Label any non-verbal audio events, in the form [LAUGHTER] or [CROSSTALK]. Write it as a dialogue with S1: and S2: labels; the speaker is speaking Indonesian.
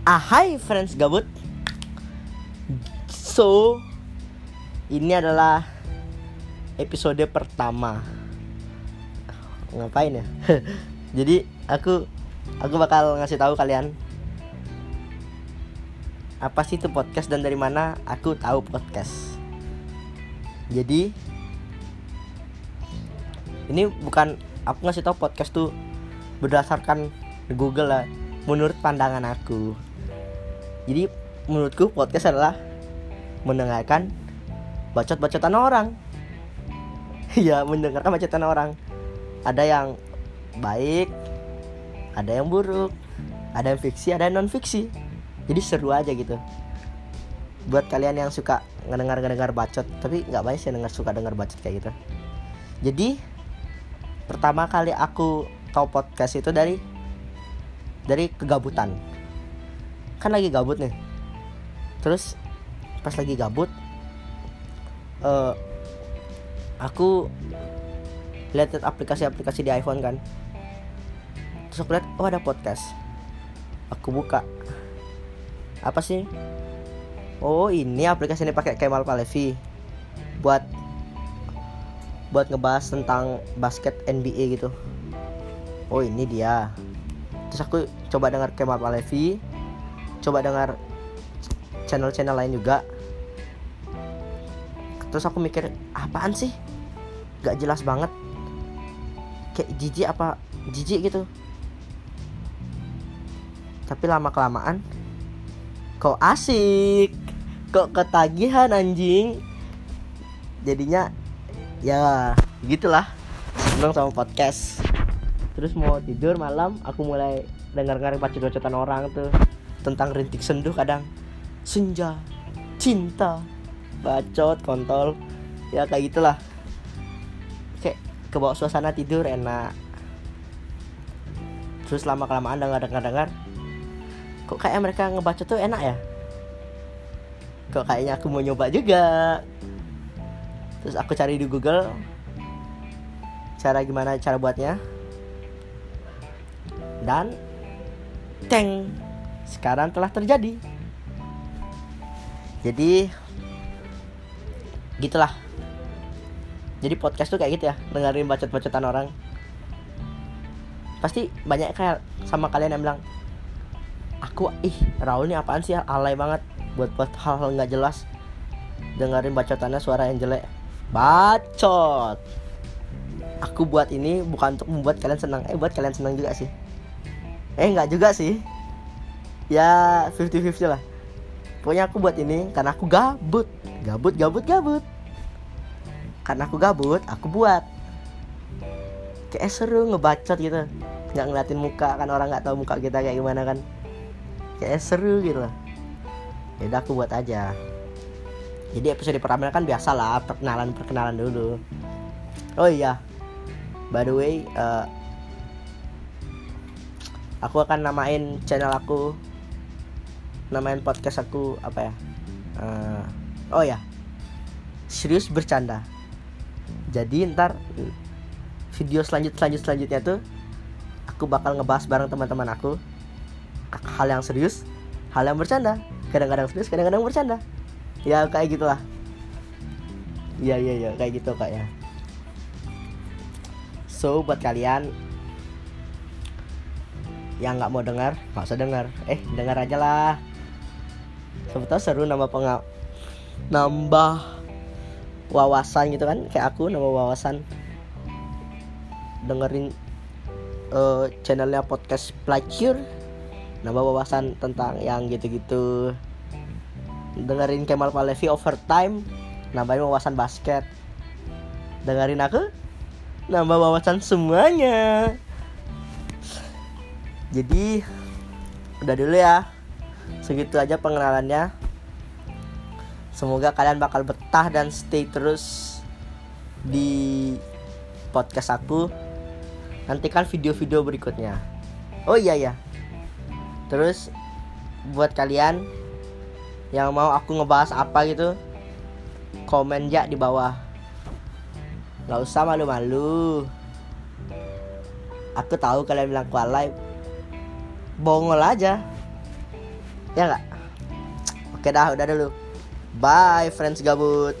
S1: Ah, hai friends gabut. So, ini adalah episode pertama. Ngapain ya? [LAUGHS] Jadi aku aku bakal ngasih tahu kalian apa sih itu podcast dan dari mana aku tahu podcast. Jadi ini bukan aku ngasih tahu podcast tuh berdasarkan Google lah menurut pandangan aku jadi menurutku podcast adalah mendengarkan bacot-bacotan orang. [LAUGHS] Ya mendengarkan bacotan orang. Ada yang baik ada yang buruk ada yang fiksi ada yang non fiksi jadi seru aja gitu. Buat kalian yang suka ngedengar ngedengar bacot tapi nggak banyak sih dengar suka dengar bacot kayak gitu. Jadi pertama kali aku tahu podcast itu dari dari kegabutan kan lagi gabut nih. Terus pas lagi gabut uh, aku lihat aplikasi-aplikasi di iPhone kan. Terus aku lihat oh ada podcast. Aku buka. Apa sih? Oh ini aplikasi ini pakai Kemal Palevi buat buat ngebahas tentang basket NBA gitu. Oh ini dia. Terus aku coba dengar Kemal Palevi coba dengar channel-channel lain juga. Terus aku mikir apaan sih? Gak jelas banget. Kayak jijik apa jijik gitu. Tapi lama kelamaan kok asik? Kok ketagihan anjing? Jadinya ya gitulah. Seneng sama podcast. Terus mau tidur malam aku mulai dengar-dengar bacot-bacotan orang tuh tentang rintik senduh kadang. Senja cinta bacot kontol. Ya kayak gitulah. Kayak kebawa suasana tidur enak. Terus lama kelamaan dengar dengar dengar kok kayak mereka ngebaca tuh enak ya? Kok kayaknya aku mau nyoba juga. Terus aku cari di Google cara gimana cara buatnya. Dan teng sekarang telah terjadi. Jadi gitulah. Jadi podcast tuh kayak gitu ya dengerin bacot-bacotan orang. Pasti banyak kayak sama kalian yang bilang aku ih Raul ini apaan sih? Alay banget buat buat hal-hal nggak jelas. Dengerin bacotannya suara yang jelek. Bacot. Aku buat ini bukan untuk membuat kalian senang. Eh buat kalian senang juga sih. Eh nggak juga sih ya 50-50 lah. Pokoknya aku buat ini karena aku gabut. Gabut gabut gabut. Karena aku gabut aku buat. Kayak seru ngebacot gitu. Nggak ngeliatin muka kan orang nggak tahu muka kita kayak gimana kan. Kayak seru gitu ya udah aku buat aja. Jadi episode pertama kan biasa lah perkenalan perkenalan dulu. Oh iya. By the way uh, aku akan namain channel aku namain podcast aku apa ya? Uh, oh ya. Serius bercanda. Jadi ntar video selanjut selanjut selanjutnya tuh aku bakal ngebahas bareng teman-teman aku hal yang serius hal yang bercanda. Kadang-kadang serius kadang-kadang bercanda. Ya kayak gitulah. Iya iya iya kayak gitu kak ya. So buat kalian yang nggak mau dengar nggak usah dengar. Eh dengar aja lah sebetulnya seru nambah pengal nambah wawasan gitu kan. Kayak aku nambah wawasan. Dengerin uh, channelnya podcast Placure nambah wawasan tentang yang gitu-gitu. Dengerin Kemal Palevi overtime. Nambahin wawasan basket. Dengerin aku nambah wawasan semuanya. Jadi udah dulu ya segitu aja pengenalannya. Semoga kalian bakal betah dan stay terus di podcast aku. Nantikan video-video berikutnya. Oh iya ya terus buat kalian yang mau aku ngebahas apa gitu komen ya di bawah. Nggak usah malu-malu. Aku tahu kalian bilang kualai. Bongol aja ya nggak? Oke dah udah dulu. Bye friends gabut